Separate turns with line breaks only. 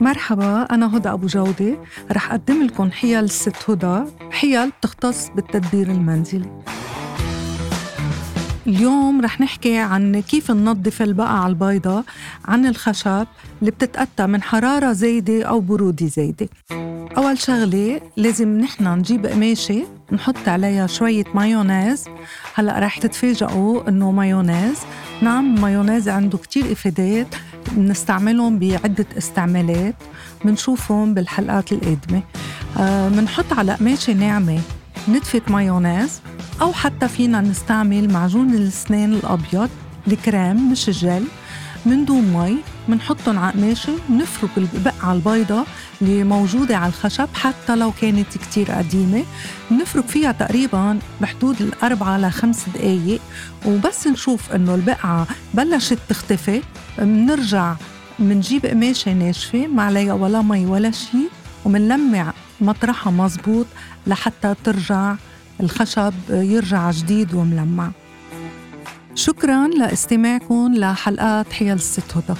مرحبا أنا هدى أبو جودة رح أقدم لكم حيل الست هدى. حيل بتختص بالتدبير المنزلي. اليوم رح نحكي عن كيف ننظف البقعة البيضاء عن الخشب اللي بتتأتى من حرارة زايدة أو برودة زايدة. أول شغلة لازم نحن نجيب قماشة نحط عليها شوية مايونيز. هلأ رح تتفاجئوا إنه مايونيز نعم مايونيز عنده كتير إفادات. بنستعملهم بعدة استعمالات بنشوفهم بالحلقات القادمة. بنحط آه على قماشة ناعمة نتفة مايونيز أو حتى فينا نستعمل معجون الأسنان الأبيض الكريم مش الجل من دون مي منحطهم على قماشة ونفرك البقعة البيضاء اللي موجودة على الخشب حتى لو كانت كتير قديمة. نفرك فيها تقريبا بحدود الأربعة لخمس دقايق وبس نشوف إنه البقعة بلشت تختفي. منرجع منجيب قماشة ناشفة ما عليها ولا مي ولا شي ومنلمع مطرحها مزبوط لحتى ترجع الخشب يرجع جديد وملمع. شكرا لاستماعكم لحلقات حيل الست هدى